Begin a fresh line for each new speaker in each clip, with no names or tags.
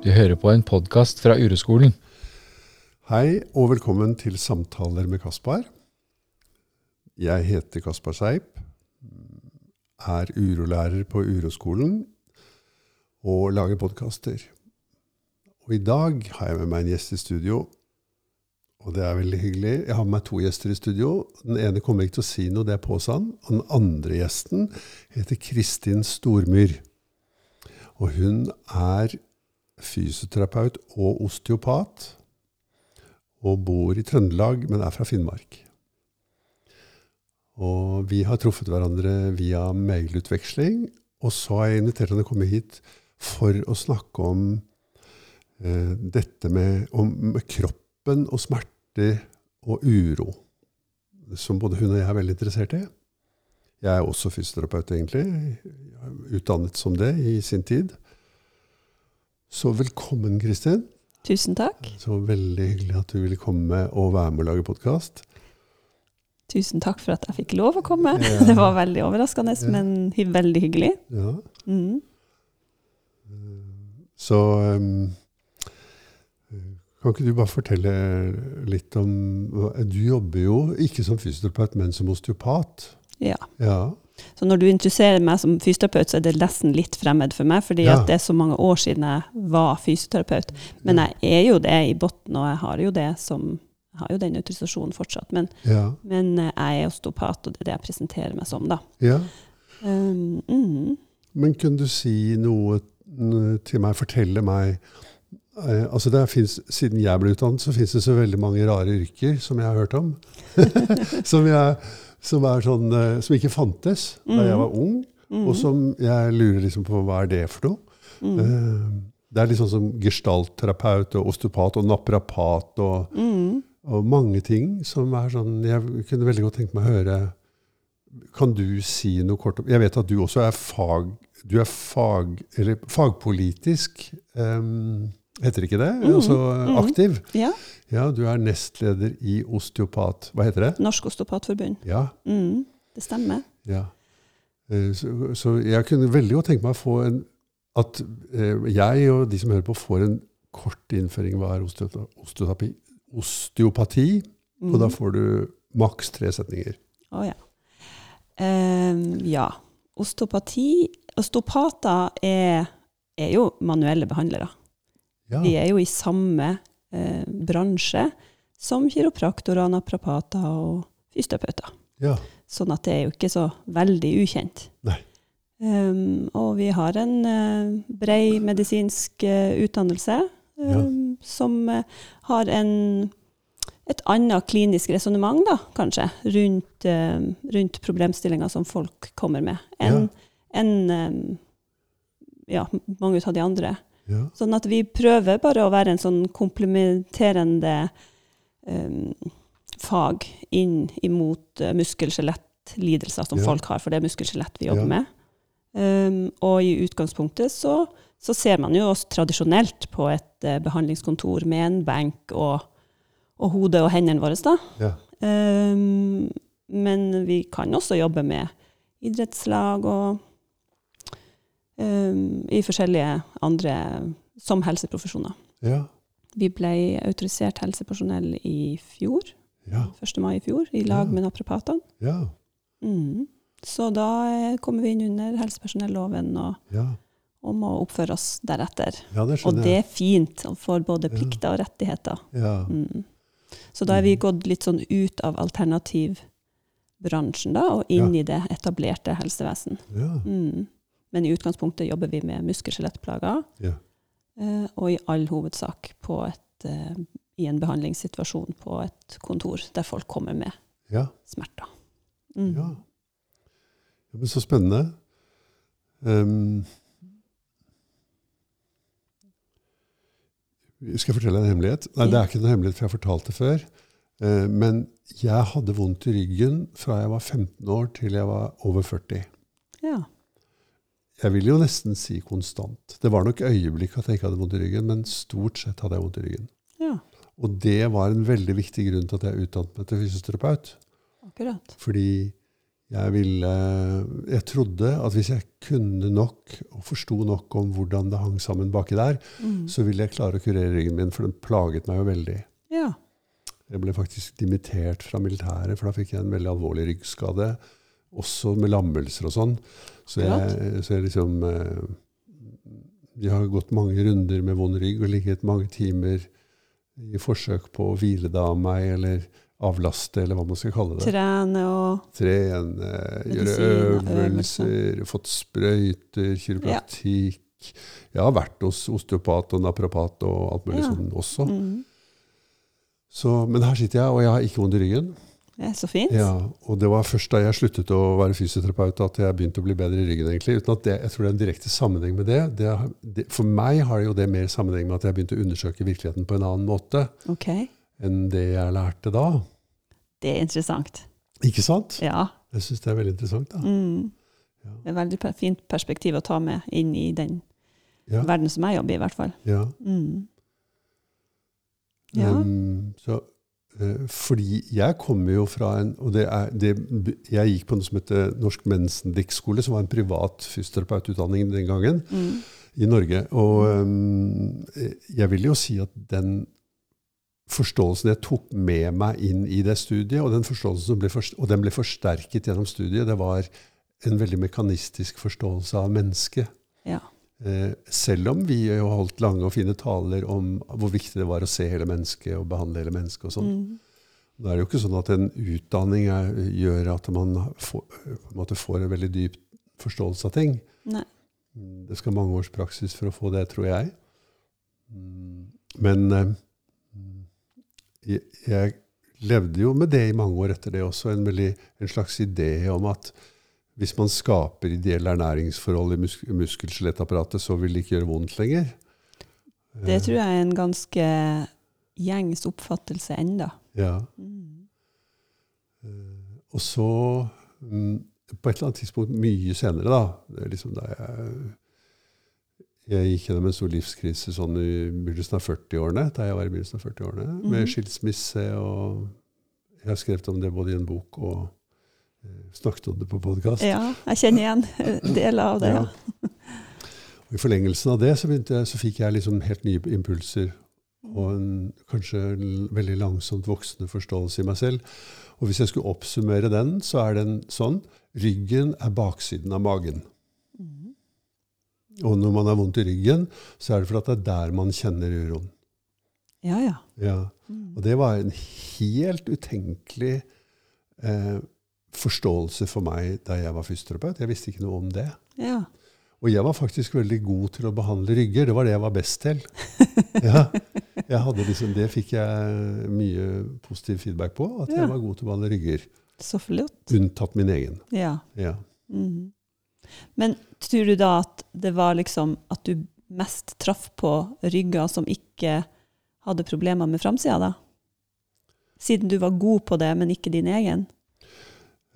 Du hører på en podkast fra Ureskolen.
Hei og velkommen til Samtaler med Kaspar. Jeg heter Kaspar Seip, er urolærer på Uroskolen og lager podkaster. Og i dag har jeg med meg en gjest i studio, og det er veldig hyggelig. Jeg har med meg to gjester i studio. Den ene kommer ikke til å si noe, det er Påsan. Og den andre gjesten heter Kristin Stormyr. Og hun er fysioterapeut og osteopat, og bor i Trøndelag, men er fra Finnmark. Og vi har truffet hverandre via mailutveksling, og så har jeg invitert henne å komme hit for å snakke om eh, dette med, om, med kroppen og smerte og uro, som både hun og jeg er veldig interessert i. Jeg er også fysioterapeut, egentlig. Utdannet som det i sin tid. Så velkommen, Kristin.
Tusen takk.
Så veldig hyggelig at du ville komme og være med og lage podkast.
Tusen takk for at jeg fikk lov å komme.
Ja.
Det var veldig overraskende,
Ja.
men hy veldig hyggelig.
Ja.
Mm.
Så um, kan ikke du bare fortelle litt om Du jobber jo ikke som fysioterapeut, men som osteopat.
Ja.
Ja.
Så når du interesserer meg som fysioterapeut, så er det nesten litt fremmed for meg, fordi
Ja.
at det er så mange år siden jeg var fysioterapeut. Men jeg er jo det i bunnen, og jeg har jo det som jeg har jo den autorisasjonen fortsatt. Men,
Ja.
men eh, jeg er osteopat, og det er det jeg presenterer meg som, da.
ja.
Um, mm.
Men kunne du si noe til meg, fortelle meg eh, altså det finnes, Siden jeg ble utdannet, så fins det så veldig mange rare yrker som jeg har hørt om. som, jeg, som, sånn, eh, som ikke fantes da jeg var ung,
Mm.
og som jeg lurer liksom på hva er det for noe.
Mm.
Eh, Det er litt sånn som gestaltterapeut og osteopat og naprapat og,
Mm.
og mange ting som er sånn Jeg kunne veldig godt tenke meg å høre Kan du si noe kort om Jeg vet at du også er fag Du er fag, eller fagpolitisk um, Heter ikke det?
Mm,
Altså
aktiv?
aktiv.
Ja.
Ja, du er nestleder i Osteopat. Hva heter det?
Norsk Osteopatforbund.
Ja.
Mm. Det stemmer.
ja. Eh, Så, så jeg kunne veldig godt tenke meg å få en At eh, jeg og de som hører på, får en kort innføring hva er osteopati. Osteopati.
Mm.
Og da får du maks tre setninger.
Å ja. Ehm, ja. Osteopati Osteopater er, er jo manuelle behandlere.
Ja.
Vi er jo i samme eh, bransje som kiropraktorer, naprapater og fysioterapeuter.
ja.
Sånn at det er jo ikke så veldig ukjent. Ehm, og vi har en uh, brei medisinsk uh, utdannelse ehm, som uh, har en, et annet klinisk resonnement, kanskje, rundt, uh, rundt problemstillinger som folk kommer med, enn en, um, ja, mange av de andre.
Ja.
Sånn at vi prøver bare å være en sånn komplementerende um, fag inn imot uh, muskel-skjelettlidelser som
Ja.
folk har, for det er muskel-skjelett vi jobber med. Um, og i utgangspunktet så, så ser man jo oss tradisjonelt på et uh, behandlingskontor med en benk og, og hodet og hendene våre, da.
Ja.
Um, men vi kan også jobbe med idrettslag og i forskjellige andre som helseprofesjoner.
Ja.
Vi ble autorisert helsepersonell i fjor,
Ja.
1. mai i fjor, i lag
Ja.
med naprapatene.
Ja.
Mm. Så da eh, kommer vi inn under helsepersonelloven og,
Ja.
og må oppføre oss deretter.
det
Og det er fint for både plikter og rettigheter.
Ja.
Mm. Så da er vi gått litt sånn ut av alternativbransjen da, og inn i det etablerte helsevesen.
Ja.
Mm. Men i utgangspunktet jobber vi med muskel-skjelettplager,
Ja.
eh, og i all hovedsak på et, eh, i en behandlingssituasjon på et kontor der folk kommer med
Ja.
smerter. Mm.
ja. ja men så spennende. Um, skal jeg fortelle en hemmelighet? Nei, det er ikke noen hemmelighet, for jeg har fortalt det før. Eh, men jeg hadde vondt i ryggen fra jeg var 15 år til jeg var over 40.
Ja.
Jeg vil jo nesten si konstant. Det var nok øyeblikk at jeg ikke hadde vondt i ryggen, men stort sett hadde jeg vondt i ryggen.
ja,
Og det var en veldig viktig grunn til at jeg utdannet meg til fysioterapeut.
akkurat.
Fordi jeg ville Jeg trodde at hvis jeg kunne nok og forsto nok om hvordan det hang sammen baki der,
Mm.
så ville jeg klare å kurere ryggen min, for den plaget meg jo veldig.
Ja.
Jeg ble faktisk dimittert fra militæret, for da fikk jeg en veldig alvorlig ryggskade. Også med lammelser og sånn. Så jeg, så jeg liksom Vi har gått mange runder med vond rygg og ligget mange timer i forsøk på å hvile det av meg, eller avlaste, eller hva man skal kalle det.
Trene og
Trene, gjøre
øvelser,
øvelser, fått sprøyter, kiropraktikk. Jeg har vært hos osteopat og naprapat og alt mulig
Ja.
sånn også.
mm.
Så, men her sitter jeg, og jeg har ikke vondt i ryggen.
Så fint.
Ja, og det var først da jeg sluttet å være fysioterapeut at jeg begynte å bli bedre i ryggen. egentlig, uten at det, Jeg tror det er en direkte sammenheng med det. det, det for meg har det jo det mer sammenheng med at jeg begynte å undersøke virkeligheten på en annen måte
okay.
enn det jeg lærte da.
Det er interessant.
Ikke sant?
Ja.
Jeg syns det er veldig interessant. da.
Mm.
Ja.
Det er et veldig fint perspektiv å ta med inn i den
Ja,
verden som jeg jobber i, i hvert fall.
ja.
Mm. Ja.
Um, så, fordi jeg kommer jo fra en og det er, det, Jeg gikk på noe som heter Norsk Mensendiktskole, som var en privat fysioterapeututdanning den gangen
Mm.
i Norge. Og um, jeg vil jo si at den forståelsen jeg tok med meg inn i det studiet, og den forståelsen som ble, og den ble forsterket gjennom studiet, det var en veldig mekanistisk forståelse av mennesket.
Ja.
Eh, selv om vi jo har holdt lange og fine taler om hvor viktig det var å se hele mennesket og behandle hele mennesket. og sånn.
Mm.
Det er jo ikke sånn at en utdanning er, gjør at man får, en får en veldig dyp forståelse av ting.
Nei.
Mm, Det skal mange års praksis for å få det, tror jeg. Mm, Men eh, mm, jeg, jeg levde jo med det i mange år etter det også, en, veldig, en slags idé om at hvis man skaper ideelle ernæringsforhold i mus muskel-skjelettapparatet, så vil det ikke gjøre vondt lenger.
Det tror jeg er en ganske gjengs oppfattelse enda.
Ja.
Mm.
Eh, Og så, mm, på et eller annet tidspunkt mye senere, da det er liksom da jeg, jeg gikk gjennom en stor livskrise sånn i begynnelsen av 40-årene, da jeg var i begynnelsen av 40-årene,
Mhm.
med skilsmisse, og jeg har skrevet om det både i en bok og snakket om det på podkast.
Ja, jeg kjenner igjen deler av det.
Ja. Og I forlengelsen av det så, jeg, så fikk jeg liksom helt nye impulser og en kanskje en veldig langsomt voksende forståelse i meg selv. Og hvis jeg skulle oppsummere den, så er den sånn ryggen er baksiden av magen.
Mhm.
Og når man har vondt i ryggen, så er det fordi det er der man kjenner uroen.
ja, ja.
Ja.
Mm.
Og det var en helt utenkelig eh, forståelse for meg da jeg var fysioterapeut. Jeg visste ikke noe om det.
ja.
Og jeg var faktisk veldig god til å behandle rygger. Det var det jeg var best til. Ja, jeg hadde liksom, det fikk jeg mye positiv feedback på, at
Ja.
jeg var god til å behandle rygger.
Så flott.
Unntatt min egen.
Ja.
Ja.
Mhm. Men tror du da at det var liksom at du mest traff på rygger som ikke hadde problemer med framsida, da? Siden du var god på det, men ikke din egen?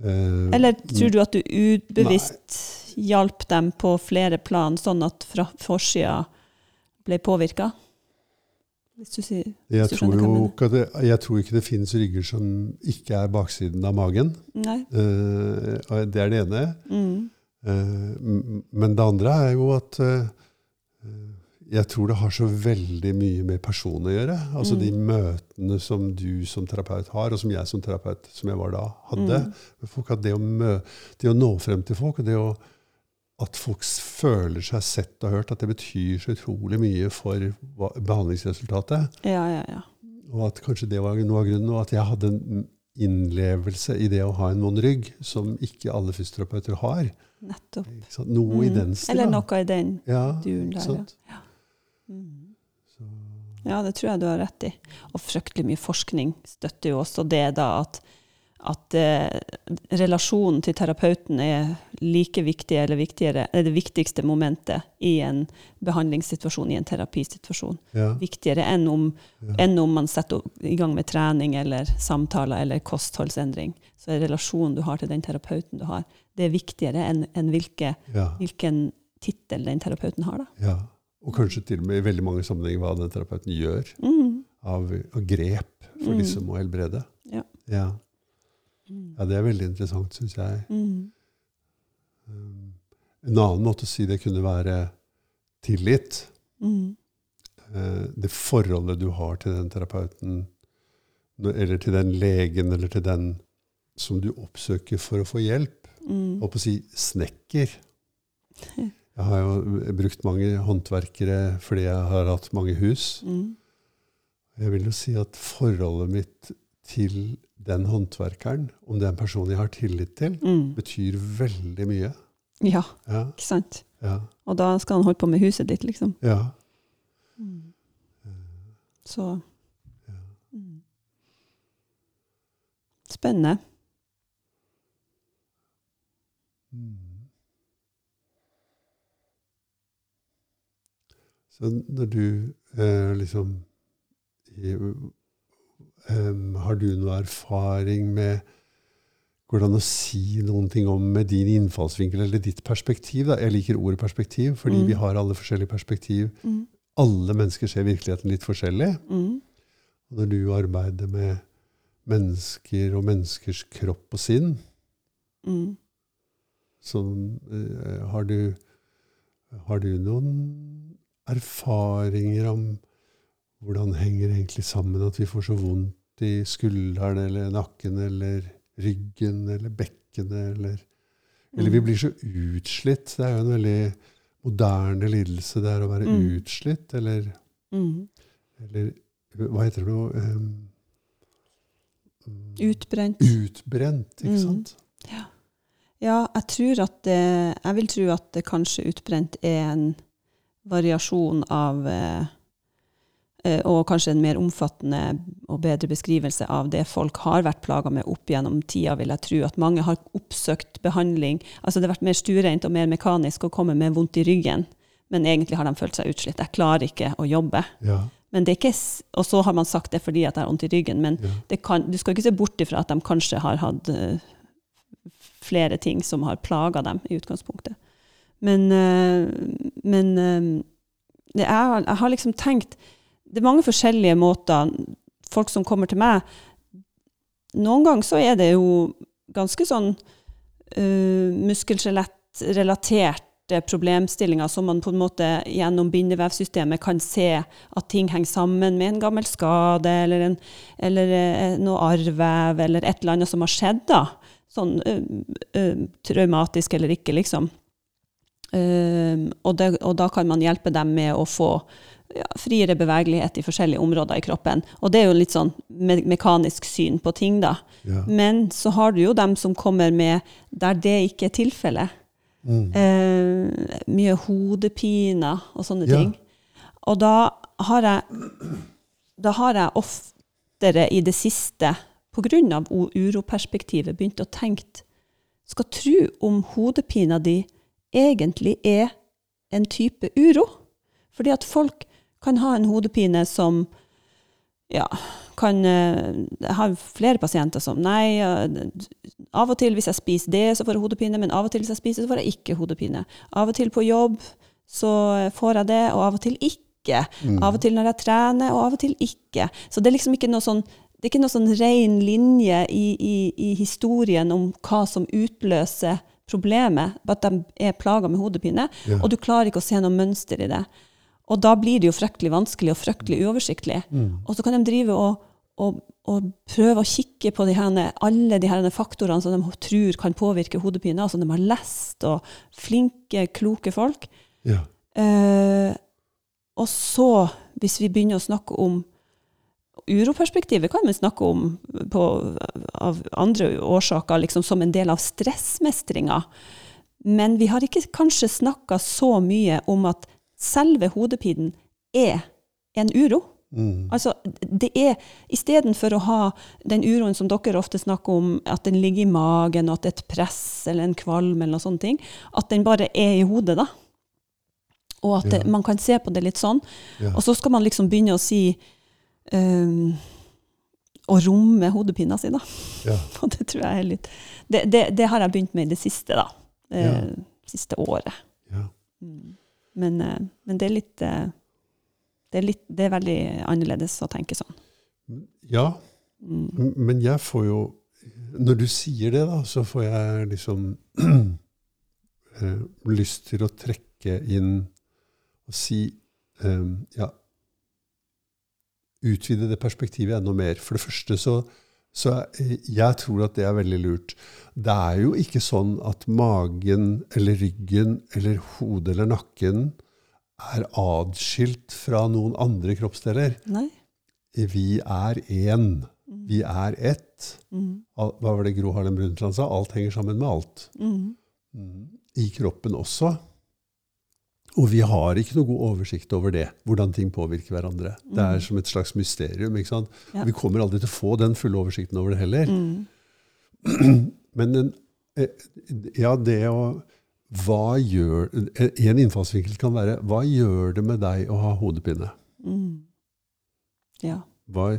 Eh,
Eller tror du at du ubevisst hjalp dem på flere plan, sånn at fra forsida ble påvirka?
Jeg, tror
jeg
tror ikke det finnes rygger som ikke er baksiden av magen.
Nei?
Eh, det er det ene.
Mm.
Uh, men det andre er jo at eh, jeg tror det har så veldig mye med person å gjøre. Altså
Mm.
de møtene som du som terapeut har, og som jeg som terapeut, som jeg var da, hadde.
Mm.
det, å det å nå frem til folk, og det å, at folk føler seg sett og hørt, at det betyr så utrolig mye for behandlingsresultatet.
Ja, ja, ja.
Og at kanskje det var noe av grunnen, og at jeg hadde en innlevelse i det å ha en vond rygg, som ikke alle fysioterapeuter har.
Nettopp.
Noe
mm.
I den stil.
Eller noe i den
Ja,
duren der.
Sant? ja.
Mm.
Så,
Ja, det tror jeg du har rett i. Og fryktelig mye forskning støtter jo også det da at, at eh, relasjonen til terapeuten er like viktig eller viktigere, er det viktigste momentet i en behandlingssituasjon, i en terapisituasjon.
ja,
Viktigere enn om,
ja.
enn om man setter i gang med trening eller samtaler eller kostholdsendring. Så er relasjonen du har til den terapeuten du har, det er viktigere enn enn hvilke,
ja,
hvilken tittel den terapeuten har. da.
ja. Og kanskje til og med i veldig mange sammenhenger hva den terapeuten gjør
Mm.
av, av grep for
Mm.
som må helbrede.
Ja.
Ja.
Mm.
Ja, det er veldig interessant, syns jeg.
Mm.
Um, En annen måte å si det kunne være tillit. Eh, Det forholdet du har til den terapeuten, eller til den legen, eller til den som du oppsøker for å få hjelp.
Mm.
På å si snekker. Jeg har jo brukt mange håndverkere fordi jeg har hatt mange hus.
Mm.
Jeg vil jo si at forholdet mitt til den håndverkeren, om det er en person jeg har tillit til,
Mm.
betyr veldig mye.
Ja,
Ja,
ikke sant?
ja,
Og da skal han holde på med huset ditt, liksom.
ja.
Så
Ja.
mm. Spennende.
Mm. Når du eh, liksom i, um, Har du noe erfaring med hvordan å si noen ting om med din innfallsvinkel eller ditt perspektiv? Da? Jeg liker ordet perspektiv, fordi
Mm.
vi har alle forskjellige perspektiv.
Mm.
Alle mennesker ser virkeligheten litt forskjellig.
Mm.
Når du arbeider med mennesker og menneskers kropp og sinn,
Mm.
så uh, har, du, har du noen erfaringer om hvordan henger det egentlig sammen at vi får så vondt i skulderen eller nakken eller ryggen eller bekkenet eller Eller vi
Mm.
blir så utslitt. Det er jo en veldig moderne lidelse, det er å være
Mm.
utslitt. Eller,
Mm.
eller hva heter det nå? Um,
Utbrent.
Utbrent, ikke
Mm.
sant?
Ja, jeg tror at det, Jeg vil tro at det kanskje utbrent er en variasjon av eh, eh, Og kanskje en mer omfattende og bedre beskrivelse av det folk har vært plaga med opp gjennom tida, vil jeg tro. At mange har oppsøkt behandling. Altså det har vært mer stuereint og mer mekanisk å komme med vondt i ryggen, men egentlig har de følt seg utslitt. Jeg klarer ikke å jobbe.
Ja.
Men det ikke, og så har man sagt det fordi at jeg har vondt i ryggen, men
ja.
det kan, du skal ikke se bort ifra at de kanskje har hatt eh, flere ting som har plaga dem i utgangspunktet. Men, eh, men eh, det er, jeg har liksom tenkt Det er mange forskjellige måter folk som kommer til meg Noen ganger så er det jo ganske sånn uh, muskel-skjelett-relaterte problemstillinger som man på en måte gjennom bindevevsystemet kan se at ting henger sammen med en gammel skade eller, en, eller eh, noe arrvev eller et eller annet som har skjedd. da. Sånn ø, ø, traumatisk eller ikke, liksom. Eh, og, det, og da kan man hjelpe dem med å få ja, friere bevegelighet i forskjellige områder i kroppen. Og det er jo litt sånn me mekanisk syn på ting, da.
ja.
Men så har du jo dem som kommer med der det ikke er tilfellet.
Mm.
Uh, mye hodepiner og sånne
Ja.
ting. Og da har jeg, da har jeg oftere i det siste, pga. uroperspektivet, begynt å tenke Skal tro om hodepina di egentlig er en type uro. Fordi at folk kan ha en hodepine som ja, kan eh, Jeg har flere pasienter som Nei, av og til hvis jeg spiser det, så får jeg hodepine, men av og til hvis jeg spiser, så får jeg ikke hodepine. Av og til på jobb så får jeg det, og av og til ikke.
Mm.
Av og til når jeg trener, og av og til ikke. Så det er liksom ikke noe sånn det er ikke noe sånn ren linje i, i, i historien om hva som utløser problemet, at de er plaga med hodepine,
Ja.
og du klarer ikke å se noe mønster i det. Og da blir det jo fryktelig vanskelig og fryktelig uoversiktlig.
Mm.
Og så kan de drive og, og, og prøve å kikke på de herne, alle de herne faktorene som de tror kan påvirke hodepine, altså de har lest, og flinke, kloke folk.
Ja.
Eh, og så, hvis vi begynner å snakke om uroperspektivet, kan vi snakke om på, av andre årsaker, liksom som en del av stressmestringa. Men vi har ikke kanskje snakka så mye om at selve hodepinen er en uro.
Mm.
Altså, det er istedenfor å ha den uroen som dere ofte snakker om, at den ligger i magen, og at det er et press eller en kvalm eller noen sånne ting, at den bare er i hodet, da. Og at det, man kan se på det litt sånn.
Ja.
Og så skal man liksom begynne å si um, Å romme hodepina si, da.
Ja.
Og det tror jeg er litt Det, det, det har jeg begynt med i det siste, da. Eh,
Ja.
Siste året.
Ja.
Mm. Men, eh, men det er litt eh, det er, litt, det er veldig annerledes å tenke sånn.
ja.
Mm.
Men jeg får jo når du sier det, da, så får jeg liksom eh, lyst til å trekke inn og si um, Ja, utvide det perspektivet enda mer. For det første så, så eh, jeg tror at det er veldig lurt. Det er jo ikke sånn at magen eller ryggen eller hodet eller nakken er adskilt fra noen andre kroppsdeler.
Nei?
Vi er én. Vi er ett.
Mm.
Hva var det Gro Harlem Brundtland sa? Alt henger sammen med alt.
Mm.
I kroppen også. Og vi har ikke noe god oversikt over det, hvordan ting påvirker hverandre. Det er som et slags mysterium. ikke sant?
Ja.
Vi kommer aldri til å få den fulle oversikten over det heller.
Mm.
Men den, eh, ja, det å hva gjør, En innfallsvinkel kan være hva gjør det med deg å ha hodepine?
Mm. Ja.
Hva,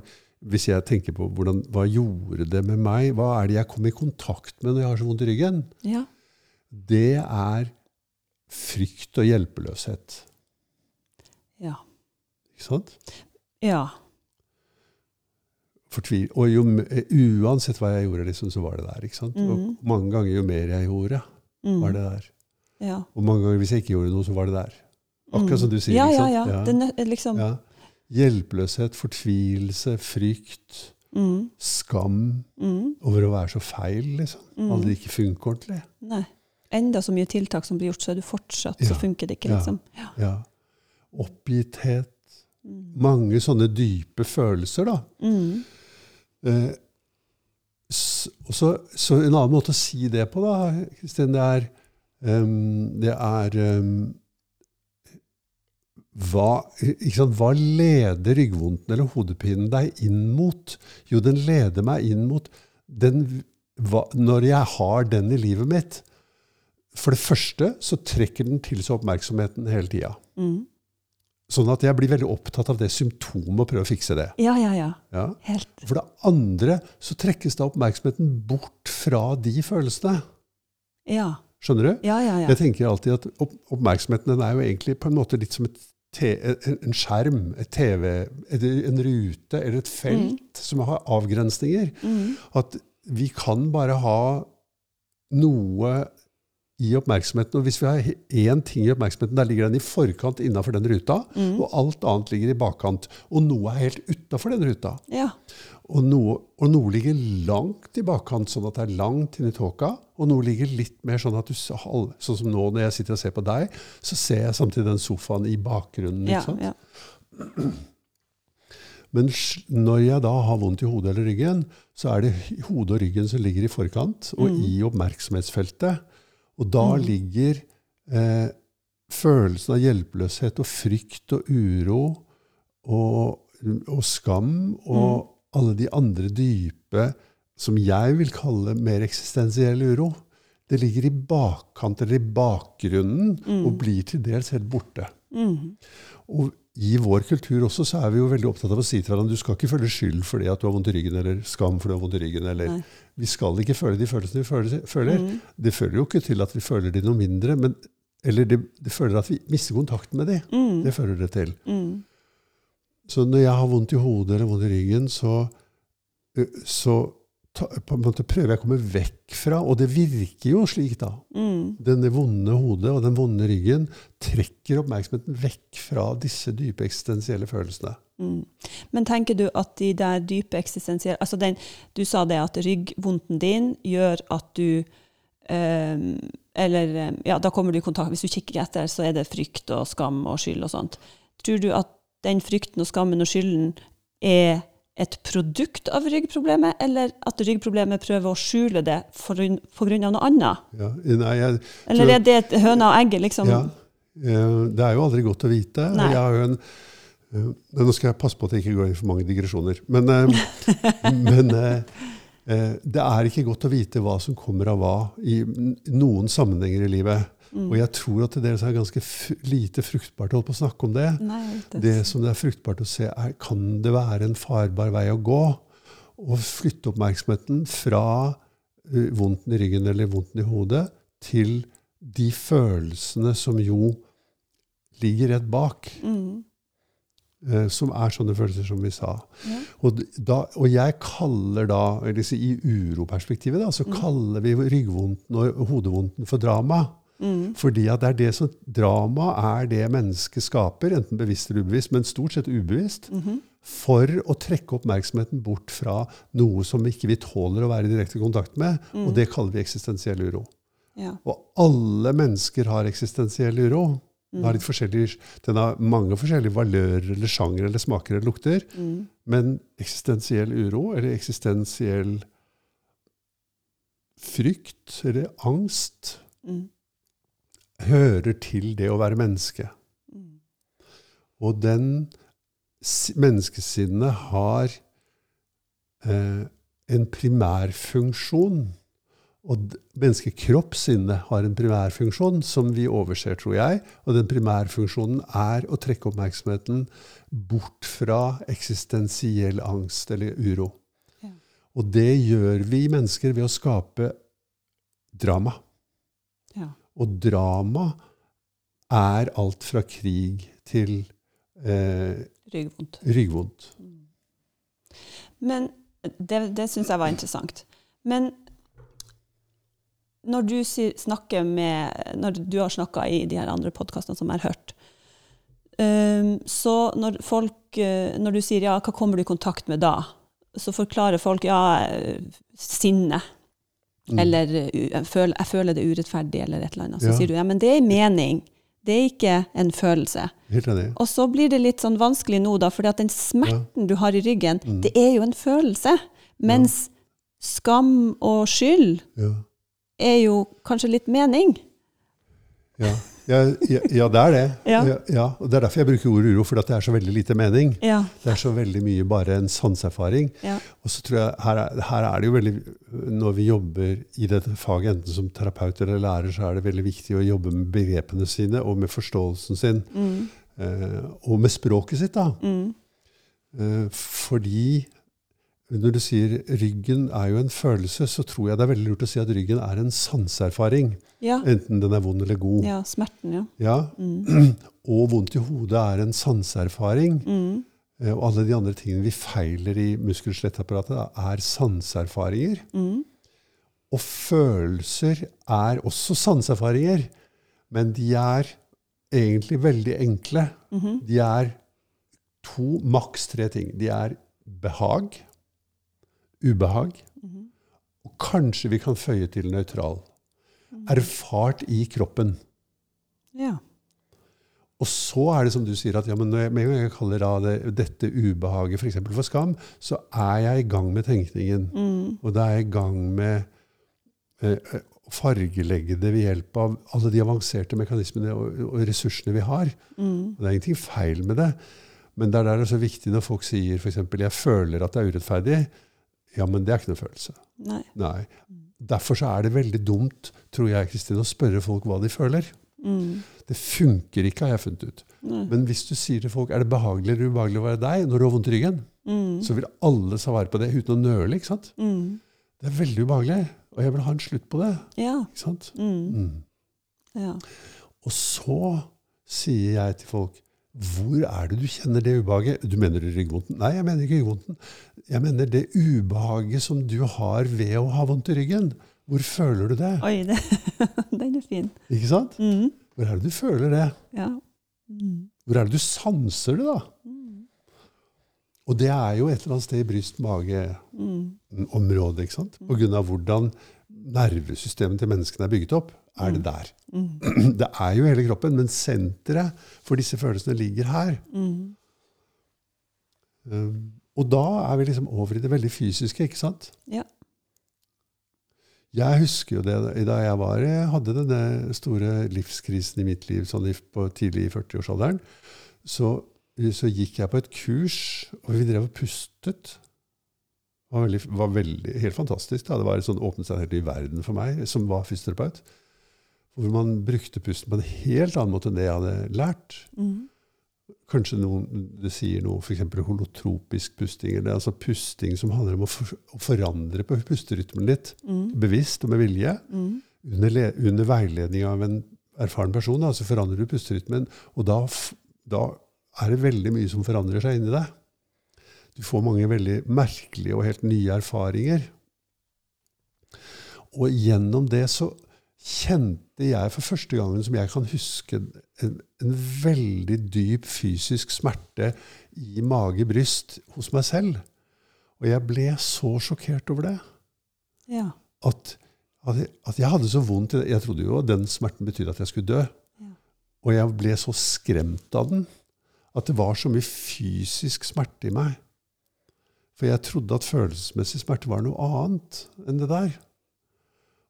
hvis jeg tenker på hvordan, hva gjorde det med meg, hva er det jeg kom i kontakt med når jeg har så vondt i ryggen?
Ja.
Det er frykt og hjelpeløshet.
Ja.
Ikke sant?
Ja.
Fortvil. Og jo, eh, uansett hva jeg gjorde, liksom, så var det der. Ikke sant?
Mm.
Og mange ganger jo mer jeg gjorde,
Mm.
var det der.
Ja.
Og mange ganger hvis jeg ikke gjorde noe, så var det der. Akkurat som du sier.
Ja,
ikke
ja, ja. Det er liksom
Ja. Hjelpeløshet, fortvilelse, frykt,
mm.
skam over å være så feil, liksom. Aldri ikke funke ordentlig.
Nei. Enda så mye tiltak som blir gjort, så er du fortsatt, så
Ja.
funker det ikke, liksom. Ja.
Ja. Oppgitthet.
Mm.
Mange sånne dype følelser, da.
Mm.
Eh, så, så en annen måte å si det på, da, Kristin, det er um, Det er um, hva, sant, hva leder ryggvondten eller hodepinen deg inn mot? Jo, den leder meg inn mot den, hva, når jeg har den i livet mitt. For det første så trekker den til seg oppmerksomheten hele tida.
Mm.
Sånn at jeg blir veldig opptatt av det symptomet og prøver å fikse det.
Ja, ja, ja.
Ja.
Helt.
For det andre så trekkes da oppmerksomheten bort fra de følelsene.
Ja.
Skjønner du?
Ja, ja, ja.
Jeg tenker alltid at opp oppmerksomheten den er jo egentlig på en måte litt som et en skjerm, et TV, en rute eller et felt som har avgrensninger.
Mm.
At vi kan bare ha noe i oppmerksomheten. Og hvis vi har én ting i oppmerksomheten, der ligger den i forkant innafor den ruta,
Mm.
og alt annet ligger i bakkant. Og noe er helt utafor den ruta.
Ja.
Og noe, og noe ligger langt i bakkant, sånn at det er langt inn i tåka. Og noe ligger litt mer sånn at du Sånn som nå når jeg sitter og ser på deg, så ser jeg samtidig den sofaen i bakgrunnen.
Ja,
ikke sant?
ja.
Men når jeg da har vondt i hodet eller ryggen, så er det hodet og ryggen som ligger i forkant og
Mm.
i oppmerksomhetsfeltet. Og da ligger eh, følelsen av hjelpeløshet og frykt og uro og, og skam og alle de andre dype, som jeg vil kalle mer eksistensiell uro, det ligger i bakkant eller i bakgrunnen og blir til dels helt borte.
Mm.
Og i vår kultur også så er vi jo veldig opptatt av å si til hverandre du skal ikke føle skyld fordi at du har vondt i ryggen, eller skam fordi du har vondt i ryggen. eller
Nei.
Vi skal ikke føle de følelsene vi føler. føler.
Mm.
Det fører jo ikke til at vi føler de noe mindre, men, eller det, det føler at vi mister kontakten med de.
Mm.
Det fører det til.
Mm.
Så når jeg har vondt i hodet eller vondt i ryggen, så, så ta, på en måte prøver jeg å komme vekk fra, og det virker jo slik da.
Mm.
Denne vonde hodet og den vonde ryggen trekker oppmerksomheten vekk fra disse dype eksistensielle følelsene.
Mm. Men tenker du at de der dype eksistensielle altså den, Du sa det at ryggvondten din gjør at du um, Eller eh, ja, da kommer du i kontakt Hvis du kikker etter, så er det frykt og skam og skyld og sånt. Tror du at den frykten og skammen og skylden er et produkt av ryggproblemet, eller at ryggproblemet prøver å skjule det av noe annet?
Ja, nei, jeg,
Eller er det et høna og egget, liksom?
ja, eh, det er jo aldri godt å vite.
Nei.
Jeg har jo en, nå skal jeg passe på at jeg ikke går inn for mange digresjoner. Men, eh, men eh, eh, det er ikke godt å vite hva som kommer av hva i noen sammenhenger i livet.
Mm.
Og jeg tror at det dels er ganske lite fruktbart å holde på å snakke om det.
Nei, det.
Det som det er fruktbart å se, er kan det være en farbar vei å gå? Å flytte oppmerksomheten fra vondten i ryggen eller vondten i hodet til de følelsene som jo ligger rett bak.
Mm.
Eh, som er sånne følelser som vi sa.
Ja.
Og, da, og jeg kaller da, eller i uroperspektivet, da, så kaller vi ryggvondten og hodevondten for drama.
Mm.
Fordi at det er det som, drama er det mennesket skaper, enten bevisst eller ubevisst, men stort sett ubevisst,
Mhm.
for å trekke oppmerksomheten bort fra noe som ikke vi tåler å være i direkte kontakt med, og det kaller vi eksistensiell uro.
Ja.
Og alle mennesker har eksistensiell uro. Den har, den har mange forskjellige valører eller sjanger eller smaker eller lukter.
Mm.
Men eksistensiell uro, eller eksistensiell frykt eller angst,
Mm.
hører til det å være menneske.
Mm.
Og den menneskesinnet har eh, en primærfunksjon. Og menneskekroppssinnet har en primærfunksjon som vi overser, tror jeg. Og den primærfunksjonen er å trekke oppmerksomheten bort fra eksistensiell angst eller uro.
Ja.
Og det gjør vi mennesker ved å skape drama.
Ja.
Og drama er alt fra krig til eh,
Ryggvondt.
ryggvondt.
Men det, det syns jeg var interessant. Men når du snakker med Når du har snakka i de her andre podkastene som jeg har hørt, ehm, så når folk eh, Når du sier ja, hva kommer du i kontakt med da? Så forklarer folk ja, sinne.
Mm.
Eller jeg føler, jeg føler det urettferdig, eller et eller annet. Så
Ja.
sier du ja, men det er en mening. Det er ikke en følelse. Og så blir det litt sånn vanskelig nå, da, fordi at den smerten du har i ryggen,
Mm.
det er jo en følelse. Mens skam og skyld
Ja.
Er jo kanskje litt mening.
Ja. Ja, ja, ja, det er det.
Ja.
Ja, og Det er derfor jeg bruker ordet uro, for det er så veldig lite mening. Det er så veldig mye bare en sanseerfaring.
ja.
Og så tror jeg, her er, her er det jo veldig, Når vi jobber i dette faget, enten som terapeut eller lærer, så er det veldig viktig å jobbe med begrepene sine og med forståelsen sin.
Mm.
Eh, og med språket sitt. da.
Mm.
Eh, fordi når du sier ryggen er jo en følelse, så tror jeg det er veldig lurt å si at ryggen er en sanseerfaring.
Ja.
Enten den er vond eller god.
ja. Smerten, ja.
Ja.
Mm.
Og vondt i hodet er en sanseerfaring.
Mm.
Eh, Og alle de andre tingene vi feiler i muskel- og skjelettapparatet, er sanseerfaringer.
Mm.
Og følelser er også sanseerfaringer, men de er egentlig veldig enkle.
-hmm.
De er to, maks tre ting. De er behag, ubehag,
Mhm.
og kanskje vi kan føye til nøytral. Erfart i kroppen.
Ja.
Og så er det som du sier, at ja, men når jeg, med en gang jeg kaller det, dette ubehaget for, eksempel for skam, så er jeg i gang med tenkningen.
Mm.
Og da er jeg i gang med eh, å fargelegge det ved hjelp av alle de avanserte mekanismene og, og ressursene vi har.
Mm.
Og det er ingenting feil med det. Men det er der det er så viktig når folk sier f.eks.: 'Jeg føler at det er urettferdig'. Ja, men det er ikke noen følelse.
Nei.
Nei. Derfor så er det veldig dumt, tror jeg, Kristin, å spørre folk hva de føler.
Mm.
Det funker ikke, har jeg funnet ut.
Nei.
Men hvis du sier til folk er det behagelig eller ubehagelig å være deg når du har vondt i ryggen,
Mm.
så vil alle svare på det uten å nøle. ikke sant?
Mm.
Det er veldig ubehagelig, og jeg vil ha en slutt på det.
Ja.
ikke sant?
Mm.
Mm.
ja.
Og så sier jeg til folk hvor er det du kjenner det ubehaget? Du mener det ryggvondten? Nei, jeg mener ikke ryggvondten. Jeg mener det ubehaget som du har ved å ha vondt i ryggen. Hvor føler du det?
Oi, det, den er fin.
Ikke sant?
Mm.
Hvor er det du føler det?
Ja. Mm.
Hvor er det du sanser det, da?
Mm.
Og det er jo et eller annet sted i bryst-mage-området.
Mm.
ikke sant? På grunn av hvordan nervesystemet til menneskene er bygget opp, er det der.
Mm.
Det er jo hele kroppen, men senteret for disse følelsene ligger her.
Mm.
Um, og da er vi liksom over i det veldig fysiske, ikke sant?
Ja.
Jeg husker jo det da jeg var, jeg hadde denne store livskrisen i mitt liv sånn på tidlig i 40-årsalderen. Så, så gikk jeg på et kurs, og vi drev og pustet. Var, veldig, var veldig, helt fantastisk. Da. Det var sånn åpnet seg en helt ny verden for meg, som var fysioterapeut. Hvor man brukte pusten på en helt annen måte enn det jeg hadde lært.
Mm.
Kanskje noen, det sier noe, f.eks. holotropisk pusting. eller altså Pusting som handler om å, for, å forandre på pusterytmen litt,
Mm.
bevisst og med vilje.
Mm.
Under, under veiledning av en erfaren person da, så forandrer du pusterytmen. Og da, da er det veldig mye som forandrer seg inni deg. Du får mange veldig merkelige og helt nye erfaringer. Og gjennom det så kjente jeg for første gangen som jeg kan huske, en, en veldig dyp fysisk smerte i mage-bryst hos meg selv. Og jeg ble så sjokkert over det.
Ja.
At, at, jeg, at jeg hadde så vondt. Jeg trodde jo at den smerten betydde at jeg skulle dø.
Ja.
Og jeg ble så skremt av den at det var så mye fysisk smerte i meg. For jeg trodde at følelsesmessig smerte var noe annet enn det der.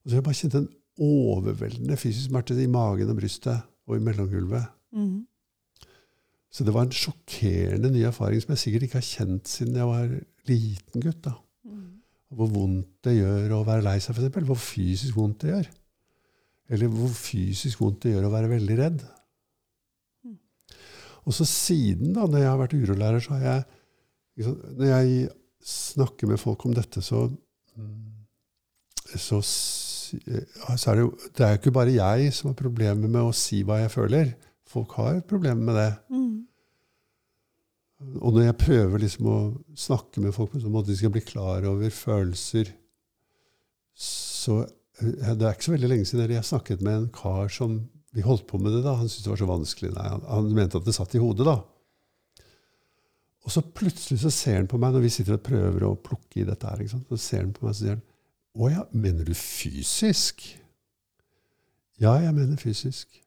Og så jeg bare kjente en overveldende fysisk smerte i magen og brystet og i mellomgulvet.
Mm.
Så det var en sjokkerende ny erfaring som jeg sikkert ikke har kjent siden jeg var liten gutt. da.
Mm.
Hvor vondt det gjør å være lei seg, f.eks. Hvor fysisk vondt det gjør. Eller hvor fysisk vondt det gjør å være veldig redd.
Mm.
Og så siden, da, når jeg har vært urolærer, så har jeg Når jeg snakker med folk om dette, så så, så er det jo Det er jo ikke bare jeg som har problemer med å si hva jeg føler. Folk har problemer med det.
Mm.
Og når jeg prøver liksom å snakke med folk på en sånn måte de skal bli klar over følelser Så eh, Det er ikke så veldig lenge siden jeg snakket med en kar som Vi holdt på med det da. Han syntes det var så vanskelig. Nei, han, han mente at det satt i hodet, da. Og så plutselig så ser han på meg når vi sitter og prøver å plukke i dette her. Så ser han på meg og sier han, Å ja, mener du fysisk? Ja, jeg mener fysisk.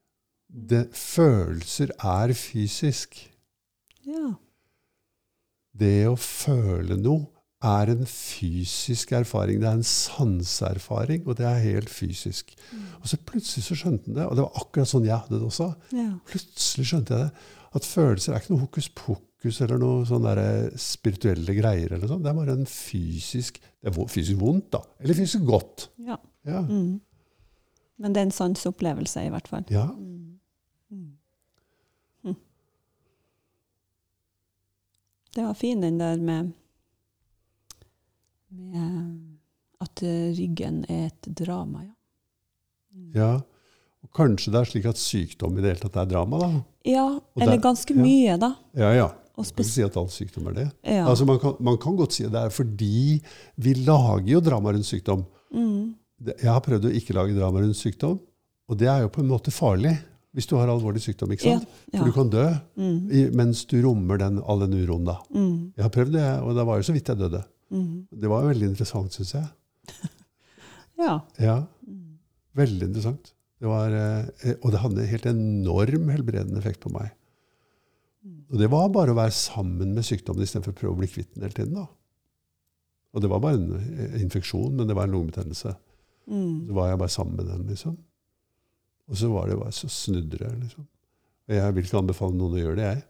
Det, følelser er fysisk.
Ja.
Det å føle noe er en fysisk erfaring. Det er en sanseerfaring, og det er helt fysisk. Og så plutselig så skjønte han det, og det var akkurat sånn jeg hadde det også.
ja.
Plutselig skjønte jeg det. At følelser er ikke noe hokus pokus eller noe sånn der spirituelle greier. eller sånn. Det er bare en fysisk Det er fysisk vondt, da. Eller fysisk godt.
ja.
Ja.
Mm. Men det er en sanseopplevelse, i hvert fall.
ja.
Mm. Mm. Hm. Det var fin, den der med, med at eh, ryggen er et drama, ja. Mm.
ja. Kanskje det er slik at sykdom i det hele tatt er drama, da.
Ja,
Og
eller
der-
ganske
ja.
mye, da.
Ja, ja. Man kan ikke si at all sykdom er det.
ja.
Altså man, kan, man kan godt si at det er fordi vi lager jo drama rundt sykdom.
mm.
Jeg har prøvd å ikke lage drama rundt sykdom, og det er jo på en måte farlig hvis du har alvorlig sykdom. ikke sant?
ja.
For du kan dø
Mm.
i, mens du rommer den, all den uroen. da.
Mm.
Jeg har prøvd det, og det var jo så vidt jeg døde.
Mm.
Det var jo veldig interessant, syns jeg.
Ja.
Ja,
Mm.
Veldig interessant. Det var, eh, og det hadde en helt enorm helbredende effekt på meg. Og det var bare å være sammen med sykdommen istedenfor å prøve å bli kvitt den hele tiden. da. Og det var bare en eh, infeksjon, men det var en lungebetennelse.
Mm.
Så var jeg bare sammen med den, liksom. Og så var det bare så snudde det, liksom. Og jeg vil ikke anbefale noen å gjøre det, jeg.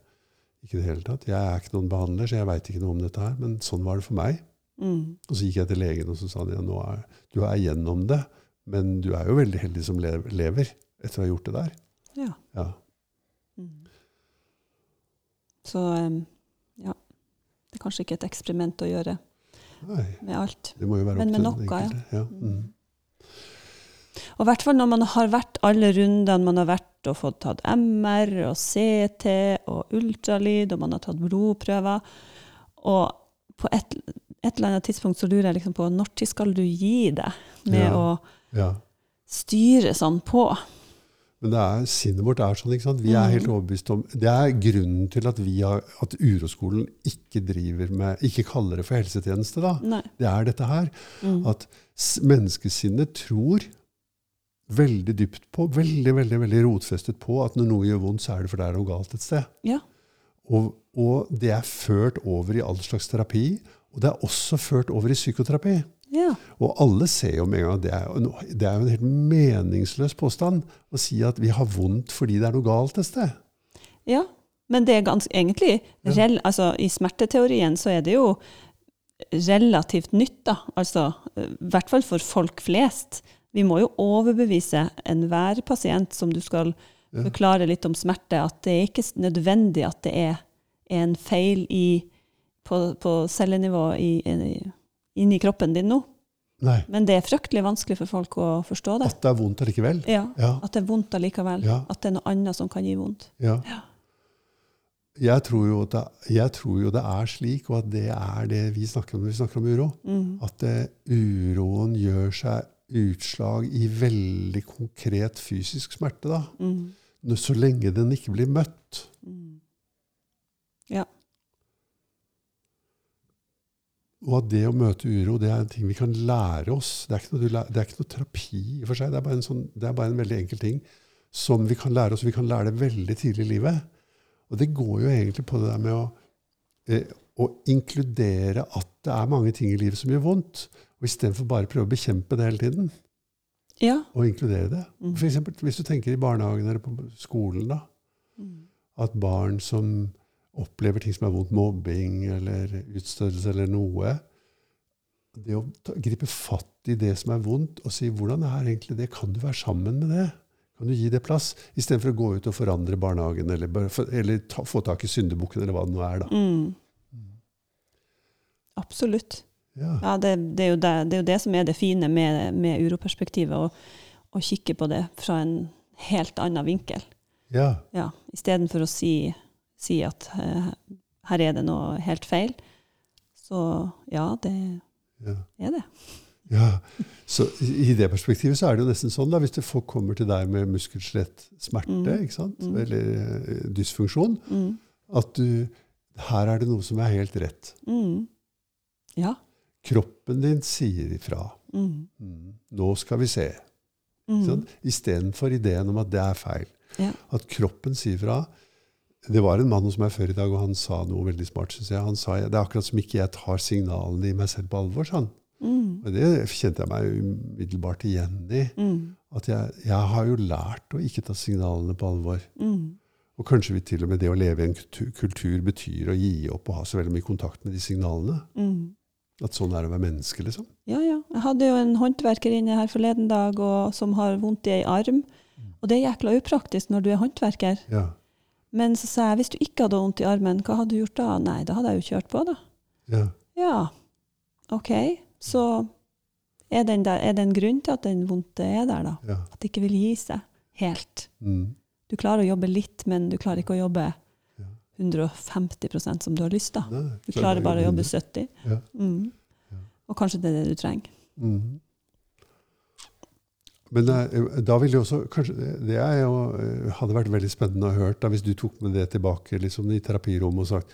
Ikke det hele tatt. Jeg er ikke noen behandler, så jeg veit ikke noe om dette her. Men sånn var det for meg.
Mm.
Og så gikk jeg til legen, og så sa de ja, nå er, du er gjennom det, men du er jo veldig heldig som lever etter å ha gjort det der.
Ja.
Ja.
Mm. Så ja. Det er kanskje ikke et eksperiment å gjøre
Nei,
med alt.
det må jo være
Men med
til
noe, ja.
Ja. Mm.
Og i hvert fall når man har vært alle rundene, man har vært og fått tatt MR og CT og ultralyd, og man har tatt blodprøver. Og på et, et eller annet tidspunkt så lurer jeg liksom på når skal du gi deg med
Ja.
å
ja.
styre sånn på?
Men det er, sinnet vårt er sånn. ikke sant? Vi er
Mm.
helt overbevist om Det er grunnen til at, vi har, at Uroskolen ikke driver med, ikke kaller det for helsetjeneste. da.
Nei.
Det er dette her.
Mm.
At menneskesinnet tror veldig dypt på, veldig veldig, veldig rotfestet på, at når noe gjør vondt, så er det for det er noe galt et sted.
Ja.
Og, og det er ført over i all slags terapi, og det er også ført over i psykoterapi.
Ja.
Og alle ser jo med en gang det er, jo det er jo en helt meningsløs påstand å si at vi har vondt fordi det er noe galt et sted.
Ja, men det er ganske, egentlig
Ja.
altså, I smerteteorien så er det jo relativt nytt, da. Altså, I hvert fall for folk flest. Vi må jo overbevise enhver pasient som du skal
Ja.
forklare litt om smerte, at det er ikke nødvendig at det er en feil i, på, på cellenivå i, i, inni kroppen din nå.
Nei.
Men det er fryktelig vanskelig for folk å forstå det.
At det er vondt allikevel.
Ja,
Ja.
At det er vondt allikevel.
Ja.
At det er noe annet som kan gi vondt.
Ja.
Ja.
jeg, tror det, jeg tror jo det er slik, og at det er det vi snakker om når vi snakker om uro.
Mm.
At det, uroen gjør seg utslag i veldig konkret fysisk smerte. da.
Mm.
Så lenge den ikke blir møtt.
Mm. Ja.
Og at det å møte uro det er en ting vi kan lære oss. Det er ikke noe, det er ikke noe terapi i og for seg. Det er, bare en sånn, det er bare en veldig enkel ting som vi kan lære oss. Vi kan lære det veldig tidlig i livet. Og det går jo egentlig på det der med å, eh, å inkludere at det er mange ting i livet som gjør vondt. Og istedenfor bare prøve å bekjempe det hele tiden.
Ja.
Og inkludere det.
Mm.
For eksempel, hvis du tenker i barnehagen eller på skolen, da.
Mm.
At barn som opplever ting som er vondt, mobbing eller utstøtelse eller noe Det å ta, gripe fatt i det som er vondt, og si 'hvordan er egentlig det', kan du være sammen med det? Kan du gi det plass? Istedenfor å gå ut og forandre barnehagen eller, eller ta, få tak i syndebukken eller hva det nå er. da.
Mm. Absolutt.
Ja.
Ja, det, det, er det, det er jo det som er det fine med, med uroperspektivet, å, å kikke på det fra en helt annen vinkel.
ja.
Ja, Istedenfor å si, si at eh, her er det noe helt feil. Så ja, det
ja.
er det.
Ja, så I det perspektivet så er det jo nesten sånn da, hvis det folk kommer til deg med muskelskjelettsmerte
Mm.
ikke sant?
Mm.
eller eh, dysfunksjon,
Mm.
at du, her er det noe som er helt rett.
Mm. Ja.
Kroppen din sier ifra.
Mm.
Mm. Nå skal vi se.
Mm.
Mm. Istedenfor ideen om at det er feil.
Ja.
At kroppen sier fra. Det var en mann hos meg før i dag, og han sa noe veldig smart. Synes jeg. Han sa det er akkurat som ikke jeg tar signalene i meg selv på alvor. Sånn.
Mm.
Og det kjente jeg meg umiddelbart igjen i.
Mm.
At jeg, jeg har jo lært å ikke ta signalene på alvor.
Mm.
Og kanskje vi til og med det å leve i en kultur, kultur betyr å gi opp og ha så veldig mye kontakt med de signalene.
Mm.
At sånn er det å være menneske, liksom.
Ja, ja. Jeg hadde jo en håndverker inne her forleden dag og, som har vondt i ei arm. Og det er jækla upraktisk når du er håndverker.
Ja.
Men så sa jeg hvis du ikke hadde vondt i armen, hva hadde du gjort da? Nei, da hadde jeg jo kjørt på, da.
Ja.
Ja, OK. Så er det en, grunn til at den vondte er der, da?
ja.
At det ikke vil gi seg helt.
Mm.
Du klarer å jobbe litt, men du klarer ikke å jobbe 150% som du har lyst til. Du klarer bare å jobbe 70.
Ja.
Mm.
Ja.
Og kanskje det er det du trenger.
Mhm. Men eh, da ville jo også kanskje, Det er jo, eh, hadde vært veldig spennende å høre da, hvis du tok med det tilbake liksom, i terapirommet og sagt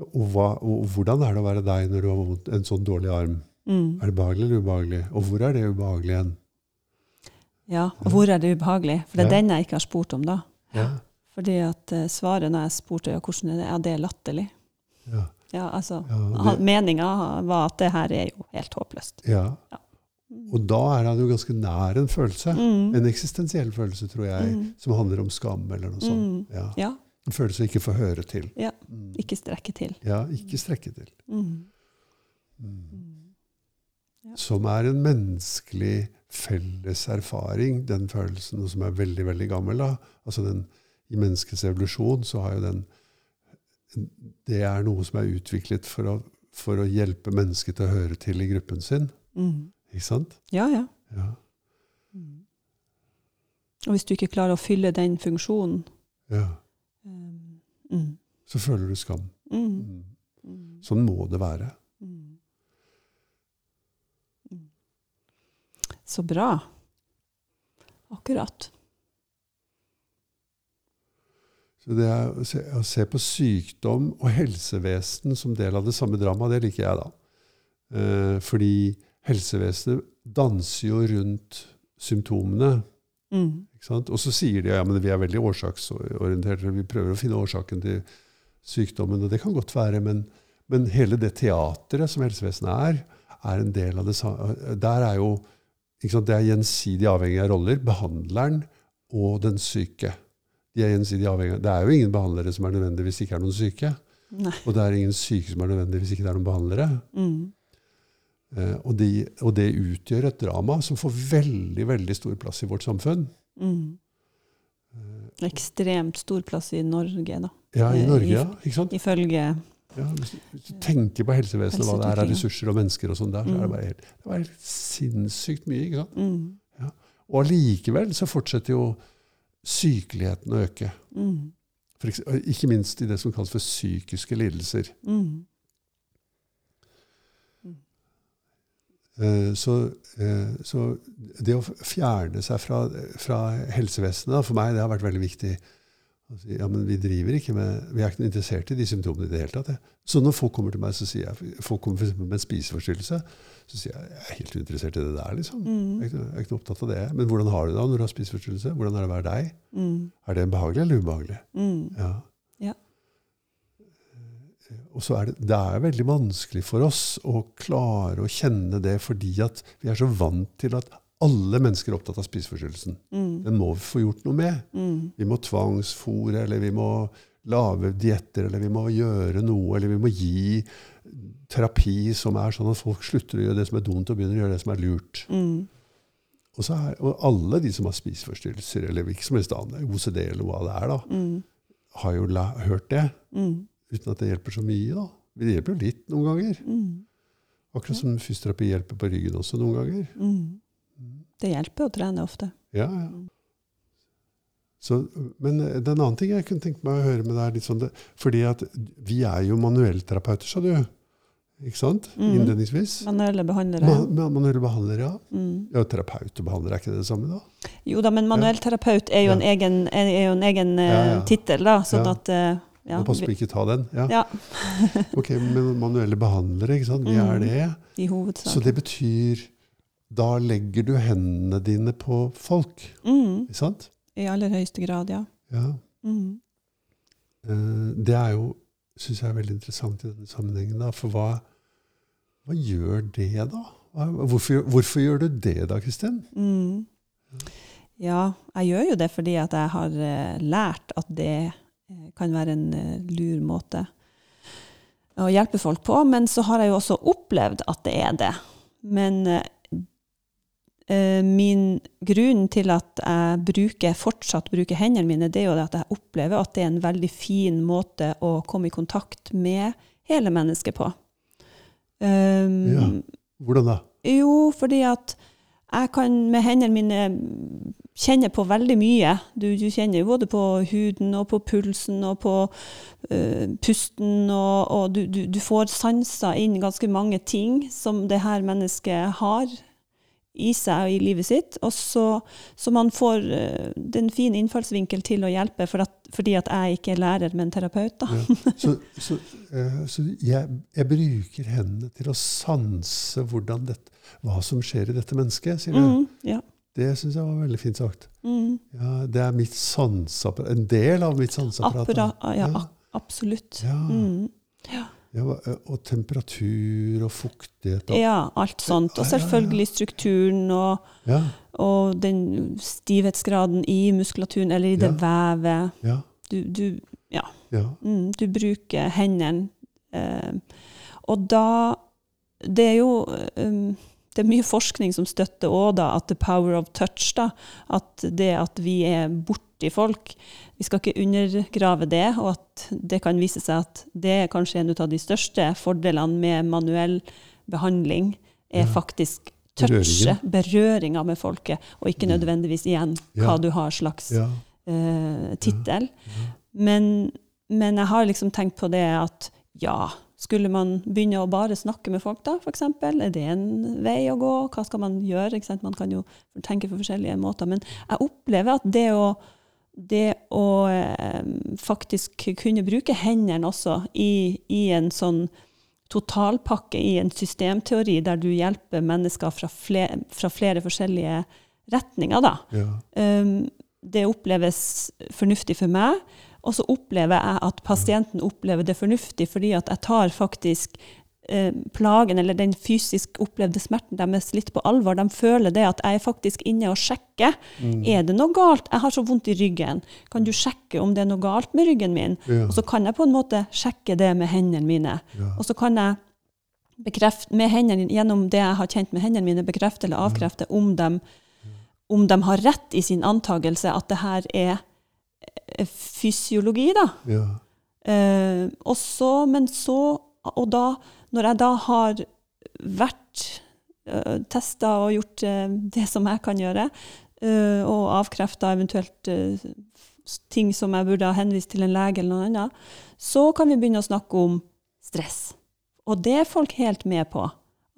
og, hva, og Hvordan er det å være deg når du har en sånn dårlig arm?
Mm.
Er det behagelig eller ubehagelig? Og hvor er det ubehagelig igjen?
Ja, og hvor er det ubehagelig? For det er
Ja.
den jeg ikke har spurt om, da.
Ja.
Fordi at eh, svaret når jeg spurte ja, hvordan er det, ja, det er latterlig.
Ja.
Ja, altså,
Ja, det-
Meninga var at det her er jo helt håpløst.
Ja. ja. Og da er han jo ganske nær en følelse.
Mm.
En eksistensiell følelse, tror jeg,
Mm.
som handler om skam eller noe sånt.
Mm.
Ja.
Ja,
En følelse å ikke få høre til.
Ja.
Mm.
ikke strekke til.
Ja, ikke strekke til.
Mm.
Mm.
Mm.
Som er en menneskelig felles erfaring, den følelsen, og som er veldig, veldig gammel. Da. Altså den, I menneskets evolusjon så har jo den Det er noe som er utviklet for å, for å hjelpe mennesket til å høre til i gruppen sin.
Mm.
Ikke sant?
Ja, ja.
Ja.
Og hvis du ikke klarer å fylle den funksjonen
ja.
um, mm.
Så føler du skam.
Mm.
Mm.
Mm.
Sånn må det være.
Mm. Mm. Så bra. Akkurat.
Så det er å se, å se på sykdom og helsevesen som del av det samme dramaet, det liker jeg, da. Eh, fordi helsevesenet danser jo rundt symptomene.
Mm.
Ikke? Og så sier de ja, men vi er veldig årsaksorienterte, vi prøver å finne årsaken til sykdommen, og det kan godt være, men, men hele det teatret som helsevesenet er, er en del av det samme. Der er jo ikke sant, Det er gjensidig avhengig av roller. Behandleren og den syke. De er gjensidig avhengige. Det er jo ingen behandlere som er nødvendige hvis det ikke er noen syke.
Nei.
Og det er ingen syke som er nødvendige hvis ikke det er noen behandlere.
Mm.
Eh, og, de, og det utgjør et drama som får veldig veldig stor plass i vårt samfunn.
Mm. Ekstremt stor plass i Norge, da.
Ja, i Norge, ja. Ikke sant?
Ifølge
Ja, hvis, du, tenker på helsevesenet, hva det er av ressurser og mennesker og sånn der, så er det
Mm.
bare helt, det er helt sinnssykt mye. ikke sant?
mm.
Og allikevel så fortsetter jo sykeligheten å øke.
Mm.
For ikke minst i det som kalles for psykiske lidelser.
Mm.
Så, eh, så det å fjerne seg fra, fra helsevesenet for meg det har vært veldig viktig. Altså, ja, men vi driver ikke med, vi er ikke interessert i de symptomene i det hele tatt. jeg. Så når folk kommer til meg, så sier jeg, folk kommer for med en spiseforstyrrelse, så sier jeg jeg er helt uinteressert i det der. liksom. Jeg
Mm.
er ikke, jeg er ikke opptatt av det. Men hvordan har du det da når du har spiseforstyrrelse? Hvordan er det å være deg?
Mm.
Er det behagelig eller ubehagelig?
Mm.
Ja. Og så er det, det er veldig vanskelig for oss å klare å kjenne det fordi at vi er så vant til at alle mennesker er opptatt av spiseforstyrrelsen.
Mm.
Den må vi få gjort noe med.
Mm.
Vi må tvangsfòre, eller vi må lage dietter, eller vi må gjøre noe, eller vi må gi terapi som er sånn at folk slutter å gjøre det som er dumt, og begynner å gjøre det som er lurt.
Mm.
Og, så er, og alle de som har spiseforstyrrelser, eller hvilken som helst annen, OCD eller hva det er, da,
Mm.
har jo la, hørt det.
Mm.
Uten at det hjelper så mye. da. Det hjelper jo litt noen ganger.
Mm.
Akkurat som fysioterapi hjelper på ryggen også noen ganger.
Mm. Det hjelper å trene ofte.
Ja, ja. Så, men det er en annen ting jeg kunne tenke meg å høre med deg. Sånn det, fordi at vi er jo manuellterapeuter, sa du. Ikke sant?
Mm.
Innledningsvis.
Manuelle behandlere.
Man, ma manuelle behandlere, ja.
Mm.
ja. Terapeut og behandler, er ikke det det samme, da?
Jo da, men manuellterapeut er jo
Ja.
en egen, er jo en egen eh,
Ja, ja.
tittel, da. Sånn at eh, ja,
Pass på ikke ta den. Ja.
ja,
Ok, Men manuelle behandlere, ikke sant? vi er
Mhm.
det.
i hovedsak.
Så det betyr Da legger du hendene dine på folk,
Mm.
ikke sant?
I aller høyeste grad, ja.
Ja.
Mm.
Eh, Det er jo, syns jeg er veldig interessant i denne sammenhengen. Da, for hva, hva gjør det, da? Hvorfor, hvorfor gjør du det da, Kristin?
Mm. Ja, jeg gjør jo det fordi at jeg har eh, lært at det kan være en eh, lur måte å hjelpe folk på. Men så har jeg jo også opplevd at det er det. Men eh, eh, min grunn til at jeg bruker, fortsatt bruker hendene mine, det er jo det at jeg opplever at det er en veldig fin måte å komme i kontakt med hele mennesket på. Um,
Ja. Hvordan da?
jo, fordi at jeg kan med hendene mine kjenne på veldig mye. Du, du kjenner jo både på huden og på pulsen og på uh, pusten, og, og du, du, du får sanser inn ganske mange ting som det her mennesket har i seg og i livet sitt. Og så, så man får uh, den fine innfallsvinkel til å hjelpe, for at, fordi at jeg ikke er lærer, men terapeut. da.
Ja. Så, så, eh, så jeg, jeg bruker hendene til å sanse hvordan dette, hva som skjer i dette mennesket, sier du.
Mm, ja.
Det syns jeg var veldig fint sagt.
Mm.
Ja, Det er mitt sanseapparat. En del av mitt sanseapparat.
ja, ja, absolutt. Mm.
Ja, og temperatur og fuktighet. Og,
Ja, alt sånt. Og selvfølgelig strukturen og,
ja,
og den stivhetsgraden i muskulaturen eller i det
Ja.
vevet.
ja,
Du, du, ja,
ja,
mm, du bruker hendene. Eh, og da Det er jo um, det er mye forskning som støtter òg at the power of touch, da, at det at vi er borti folk Vi skal ikke undergrave det, og at det kan vise seg at det er kanskje en av de største fordelene med manuell behandling, er
Ja.
faktisk touchet, berøringa med folket, og ikke nødvendigvis igjen
Ja.
hva du har slags
ja,
uh, tittel.
ja.
Men, men jeg har liksom tenkt på det at ja, skulle man begynne å bare snakke med folk da, eksempel? Er det en vei å gå? Hva skal man gjøre? Man kan jo tenke på forskjellige måter. Men jeg opplever at det å, det å eh, faktisk kunne bruke hendene også i, i en sånn totalpakke, i en systemteori der du hjelper mennesker fra flere, fra flere forskjellige retninger, da.
ja.
Um, det oppleves fornuftig for meg, og så opplever jeg at pasienten opplever det fornuftig, fordi at jeg tar faktisk plagen eller den fysisk opplevde smerten deres litt på alvor. De føler det at jeg er faktisk inne og sjekker.
Mm.
Er det noe galt? Jeg har så vondt i ryggen. Kan du sjekke om det er noe galt med ryggen min?
Ja.
Og så kan jeg på en måte sjekke det med hendene mine.
Ja.
Og så kan jeg bekrefte med hendene, gjennom det jeg har kjent med hendene mine, bekrefte eller avkrefte om de, om de har rett i sin antagelse at det her er eh, fysiologi, da.
ja.
Eh, og så, men så, og da, når jeg da har vært uh, testa og gjort uh, det som jeg kan gjøre, uh, og avkrefta eventuelt uh, ting som jeg burde ha henvist til en lege eller noe annet, så kan vi begynne å snakke om stress. Og det er folk helt med på.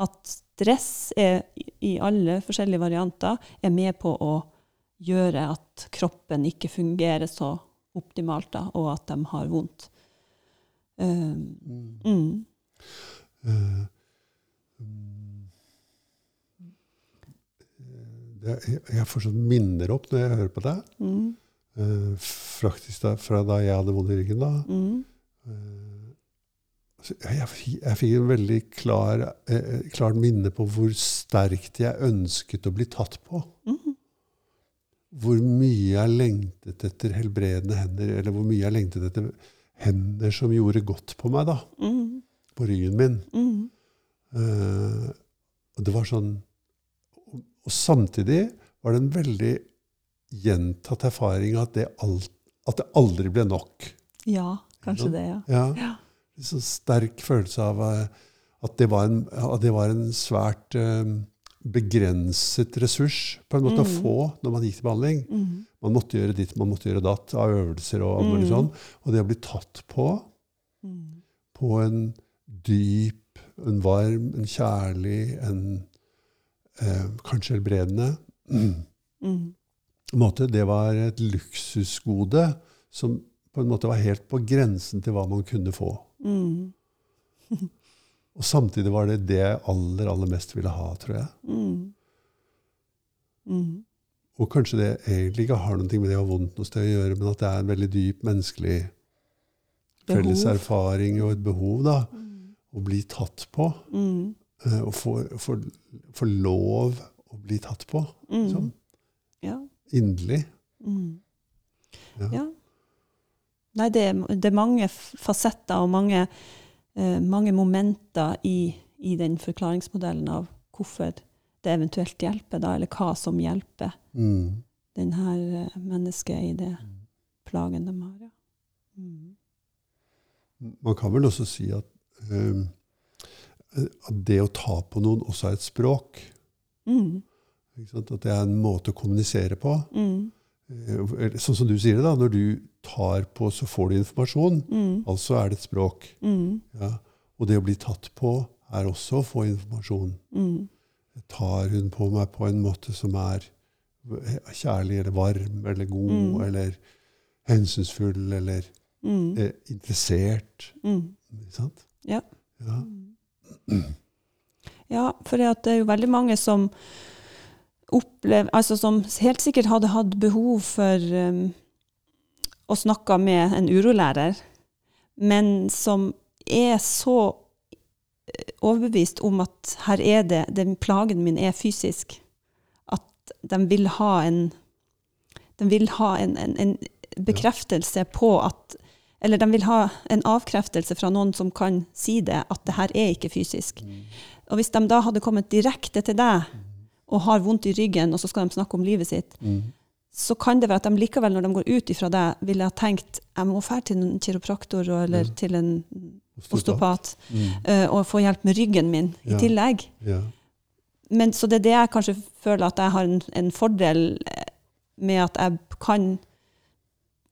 At stress er, i- i alle forskjellige varianter er med på å gjøre at kroppen ikke fungerer så optimalt, da, og at de har vondt. Um, mm.
Eh, det, jeg, jeg får minner opp når jeg hører på deg.
Mm.
Uh, faktisk da, fra da jeg hadde vondt i ryggen. da.
Mm.
Eh, jeg, jeg, jeg fikk en veldig klar, uh, klart minne på hvor sterkt jeg ønsket å bli tatt på.
Mm.
Hvor mye jeg lengtet etter helbredende hender, eller hvor mye jeg lengtet etter hender som gjorde godt på meg, da.
Mm.
På ryggen min.
Mm.
Uh, og det var sånn og, og samtidig var det en veldig gjentatt erfaring at det, alt, at det aldri ble nok.
Ja, kanskje det, ja.
Ja.
Ja.
En sånn sterk følelse av eh, at det var en, at det var en svært eh, begrenset ressurs på en måte å
Mm.
få når man gikk til behandling.
Mm.
Man måtte gjøre ditt, man måtte gjøre datt av øvelser og alt mulig
Mm.
sånn. Og det å bli tatt på
Mm.
på en dyp, en varm, en kjærlig, en eh, kanskje helbredende mm, måte, det var et luksusgode som på en måte var helt på grensen til hva man kunne få.
Mm.
Og samtidig var det det jeg aller, aller mest ville ha, tror jeg.
Mm. Mm.
Og kanskje det egentlig ikke har noe med det å ha vondt noe sted å gjøre, men at det er en veldig dyp menneskelig felles erfaring og et behov da,
Mm.
Å bli tatt på.
Mm.
eh, Og få, lov å bli tatt på.
Mm.
Liksom.
Ja.
Inderlig.
Mm.
Ja.
ja. Nei, det, er- det er mange fasetter og mange, eh, mange momenter i, i den forklaringsmodellen av hvorfor det eventuelt hjelper, da, eller hva som hjelper
Mm.
den her eh, mennesket i det plagen de har. Ja. Mm.
Man kan vel også si at, at det å ta på noen også er et språk.
Mm.
At det er en måte å kommunisere på.
Mm.
Eh, Sånn som du sier det, da. Når du tar på, så får du informasjon.
Mm.
Altså er det et språk.
Mm.
Ja. Og det å bli tatt på er også å få informasjon.
Mm.
Tar hun på meg på en måte som er kjærlig eller varm eller god
Mm.
eller hensynsfull eller
Mm.
eh, interessert?
Mm.
Ikke sant?
Ja.
Ja.
Ja, for det er jo veldig mange som opplever Altså som helt sikkert hadde hatt behov for um, å snakke med en urolærer, men som er så eh, overbevist om at her er det Den plagen min er fysisk. At de vil ha en De vil ha en, en, en bekreftelse på at Eller de vil ha en avkreftelse fra noen som kan si det, at det her er ikke fysisk. Og hvis de da hadde kommet direkte til deg og har vondt i ryggen, og så skal de snakke om livet sitt,
Mm.
så kan det være at de likevel, når de går ut ifra deg, ville ha tenkt jeg må dra til en kiropraktor eller
Ja.
til en osteopat
Mm.
eh, og få hjelp med ryggen min i tillegg.
Ja.
Men, så det er det jeg kanskje føler at jeg har en, en fordel eh, med at jeg kan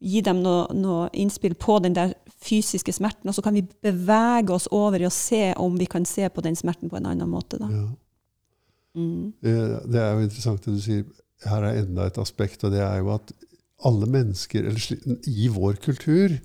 gi dem noe, noe innspill på den der fysiske smerten, og så kan vi bevege oss over i å se om vi kan se på den smerten på en annen måte. Da.
Ja.
Mm.
Det, det er jo interessant det du sier. Her er enda et aspekt, og det er jo at alle mennesker eller i vår kultur,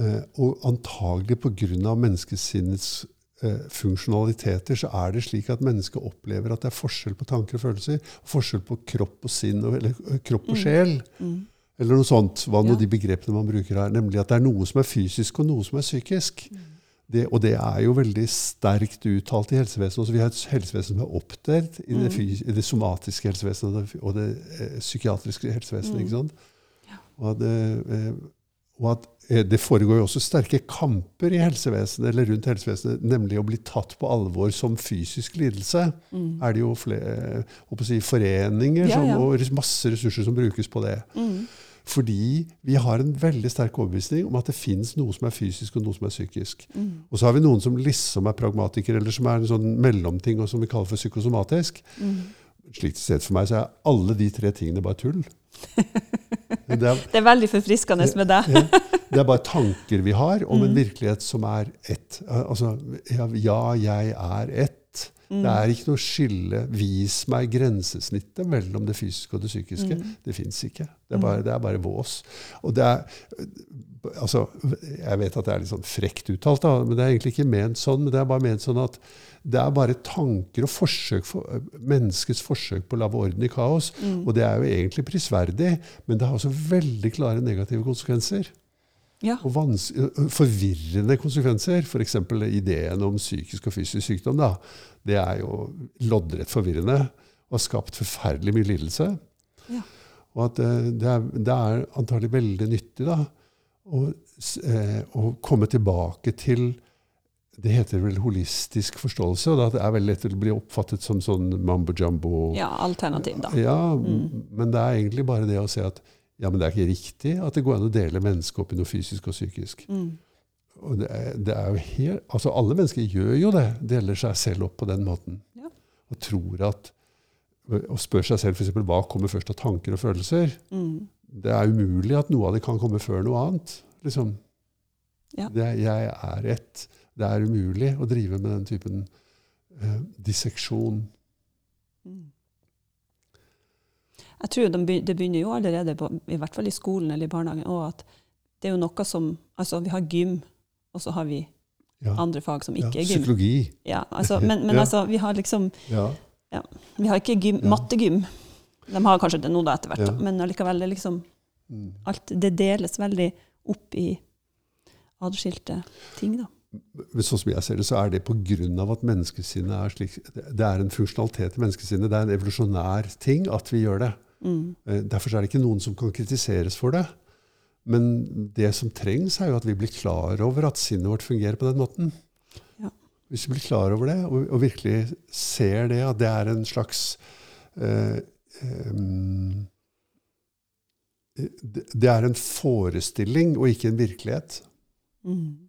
eh, og antagelig pga. menneskesinnets eh, funksjonaliteter, så er det slik at mennesket opplever at det er forskjell på tanker og følelser. Forskjell på kropp og sinn, eller eh, kropp og
Mm.
sjel.
Mm.
Eller noe sånt. Hva nå
Ja.
de begrepene man bruker her. Nemlig at det er noe som er fysisk, og noe som er psykisk.
Mm.
Det, og det er jo veldig sterkt uttalt i helsevesenet. også. vi har et helsevesen som er oppdelt i det,
Mm.
fy- i det somatiske helsevesenet og det, det eh, psykiatriske helsevesenet.
Mm. Ja.
Og at, eh, eh, og at eh, det foregår jo også sterke kamper i helsevesenet, eller rundt helsevesenet, nemlig å bli tatt på alvor som fysisk lidelse.
Mm.
er det jo flere, å si, foreninger
Ja,
som, og masse ressurser som brukes på det.
Mm.
Fordi vi har en veldig sterk overbevisning om at det fins noe som er fysisk, og noe som er psykisk.
Mm.
Og så har vi noen som liksom er pragmatikere, eller som er en sånn mellomting, og som vi kaller for psykosomatisk.
Mm.
Slik sett for meg så er alle de tre tingene bare tull. Det, er,
Det er veldig forfriskende med deg.
ja, det er bare tanker vi har om en
Mm.
virkelighet som er ett. Altså, ja, ja, jeg er ett.
Mm.
Det er ikke noe skille. Vis meg grensesnittet mellom det fysiske og det psykiske.
Mm.
Det fins ikke. Det er, bare, det er bare vås. Og det er altså, Jeg vet at det er litt sånn frekt uttalt, da, men det er egentlig ikke ment sånn. men Det er bare ment sånn at det er bare tanker og forsøk for, menneskets forsøk på å lage orden i kaos.
Mm.
Og det er jo egentlig prisverdig, men det har også veldig klare negative konsekvenser.
Ja.
Og forvirrende konsekvenser. F.eks. ideen om psykisk og fysisk sykdom. Da. Det er jo loddrett forvirrende og har skapt forferdelig mye lidelse.
Ja.
Og at det er, det er antagelig veldig nyttig da, å, å komme tilbake til Det heter vel holistisk forståelse, og det er veldig lett å bli oppfattet som sånn mambo jumbo.
ja, alternativ, da.
Ja,
Mm.
men det er egentlig bare det å se at ja, men det er ikke riktig at det går an å dele mennesket opp i noe fysisk og psykisk.
Mm.
Og det er, det er helt, altså Alle mennesker gjør jo det. Deler seg selv opp på den måten.
Ja.
Og tror at Og spør seg selv f.eks. hva kommer først av tanker og følelser.
Mm.
Det er umulig at noe av det kan komme før noe annet. Liksom.
Ja.
Det, jeg er ett. Det er umulig å drive med den typen eh, disseksjon.
Mm. Jeg tror de det begynner jo allerede, på, i hvert fall i skolen eller i barnehagen, og at det er jo noe som Altså, vi har gym, og så har vi
Ja.
andre fag som
Ja,
ikke er gym.
psykologi.
Ja, altså, men men
Ja.
altså, vi har liksom
Ja.
Vi har ikke gym,
Ja.
mattegym. De har kanskje det nå da etter hvert,
Ja.
men allikevel, det liksom
Mm.
alt Det deles veldig opp i adskilte ting, da.
Sånn som jeg ser det, så er det pga. at menneskesinnet er slik Det er en funksjonalitet i menneskesinnet. Det er en evolusjonær ting at vi gjør det.
Mm.
Eh, Derfor er det ikke noen som kan kritiseres for det. Men det som trengs, er jo at vi blir klar over at sinnet vårt fungerer på den måten.
Ja.
Hvis vi blir klar over det, og, og virkelig ser det, at det er en slags eh, det, det er en forestilling og ikke en virkelighet.
Mm.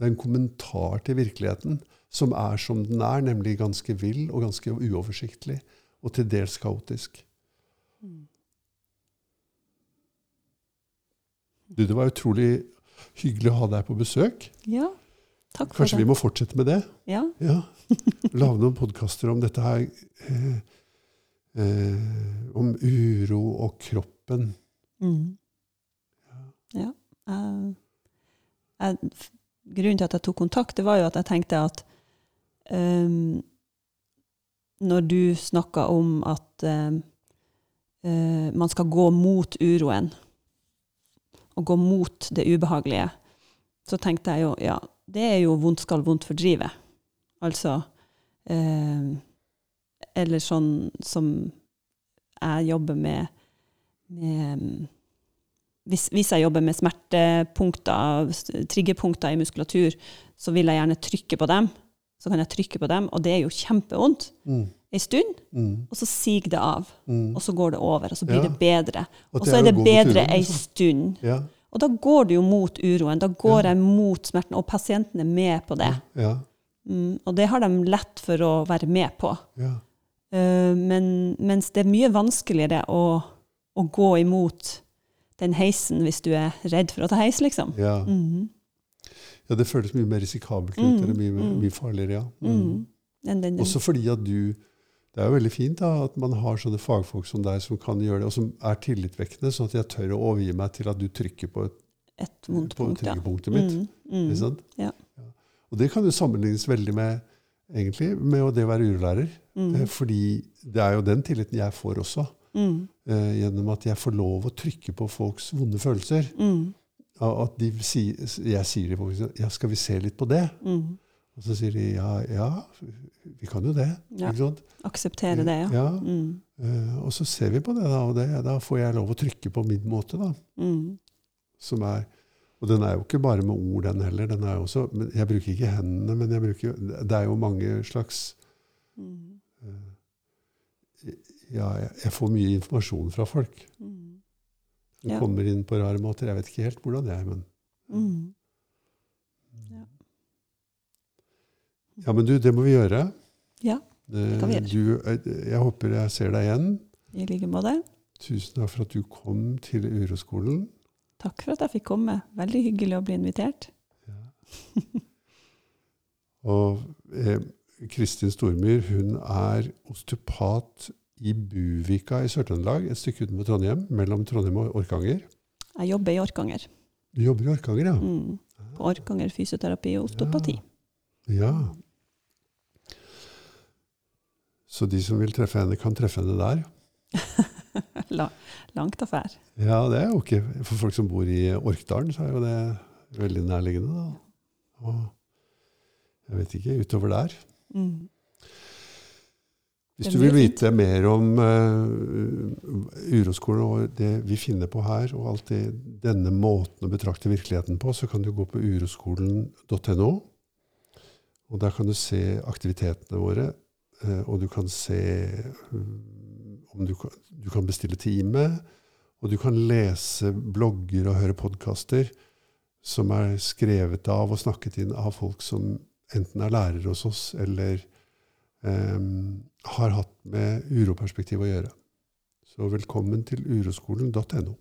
Det er en kommentar til virkeligheten som er som den er, nemlig ganske vill og ganske uoversiktlig. Og til dels kaotisk.
Mm.
Du, det var utrolig hyggelig å ha deg på besøk.
Ja, takk for
Kanskje vi må fortsette med det?
Ja.
Ja. Lage noen podkaster om dette her. Eh, eh, om uro og kroppen.
Mm. Ja. Jeg, jeg, grunnen til at jeg tok kontakt, det var jo at jeg tenkte at ehm, når du snakker om at eh, man skal gå mot uroen, og gå mot det ubehagelige, så tenkte jeg jo ja, det er jo vondt skal vondt fordrive. Altså ehm, Eller sånn som jeg jobber med, med hvis, hvis jeg jobber med smertepunkter, triggerpunkter i muskulatur, så vil jeg gjerne trykke på dem. Så kan jeg trykke på dem, og det er jo kjempevondt
Mm,
en stund,
mm,
og så siger det av.
mm.
Og så går det over, og så blir
Ja.
det bedre.
At
Og så er det bedre ei stund.
Ja,
Og da går det jo mot uroen. Da går
Ja.
jeg mot smerten, og pasienten er med på det.
ja,
Mm, og det har de lett for å være med på.
ja.
Eh, men, mens det er mye vanskeligere å, å gå imot den heisen hvis du er redd for å ta heis, liksom.
ja.
Mhm.
Ja det føles mye mer risikabelt ut.
Mm,
Eller mye,
mm.
mye farligere, ja. Mm.
Mm. Den, den, den.
Også fordi at du Det er jo veldig fint da, at man har sånne fagfolk som deg som kan gjøre det, og som er tillitvekkende, sånn at jeg tør å overgi meg til at du trykker på, et,
Et vondt punkt, ja.
triggerpunktet mitt.
Mm, mm.
Ikke sant?
Ja.
Og det kan jo sammenlignes veldig med, egentlig, med det å være urolærer.
Mm,
Eh, Fordi det er jo den tilliten jeg får også.
mm,
eh, gjennom at jeg får lov å trykke på folks vonde følelser.
mm,
At de sier, jeg sier til folk ja, skal vi se litt på det?
mm.
Og så sier de ja, ja vi kan jo det.
Ja. Akseptere det, ja.
Ja,
Mm,
Uh, og så ser vi på det, da, og det, da får jeg lov å trykke på min måte. da,
mm,
som er, Og den er jo ikke bare med ord, den heller. den er jo også, men Jeg bruker ikke hendene, men jeg bruker, det er jo mange slags eh, Ja, jeg, jeg får mye informasjon fra folk.
mm,
Den
Ja.
kommer inn på rare måter. Jeg vet ikke helt hvordan det er, men
mm. Ja.
Ja, men du, det må vi gjøre.
Ja.
det
kan vi gjøre.
Du, eh, jeg håper jeg ser deg igjen.
I like måte.
Tusen takk for at du kom til Uroskolen.
Takk for at jeg fikk komme. Veldig hyggelig å bli invitert.
Og eh, Kristin Stormyr hun er osteopat i Buvika i Sør-Trøndelag, et stykke utenfor Trondheim, mellom Trondheim og Orkanger.
Jeg jobber i Orkanger.
Du jobber i Orkanger, ja?
Mm. På Orkanger fysioterapi og osteopati.
Ja. Så de som vil treffe henne, kan treffe henne der.
La, langt affær.
Ja, det er jo ikke For folk som bor i Orkdalen, så er jo det veldig nærliggende, da. Og jeg vet ikke, utover der.
Mm.
Hvis du vil vite mer om uh, uroskolen og det vi finner på her, og alt det, denne måten å betrakte virkeligheten på, så kan du gå på uroskolen.no. Og der kan du se aktivitetene våre, uh, og du kan se um, om du kan, du kan bestille time, og du kan lese blogger og høre podkaster som er skrevet av og snakket inn av folk som enten er lærere hos oss, eller em, har hatt med uroperspektiv å gjøre. Så velkommen til uroskolen.no.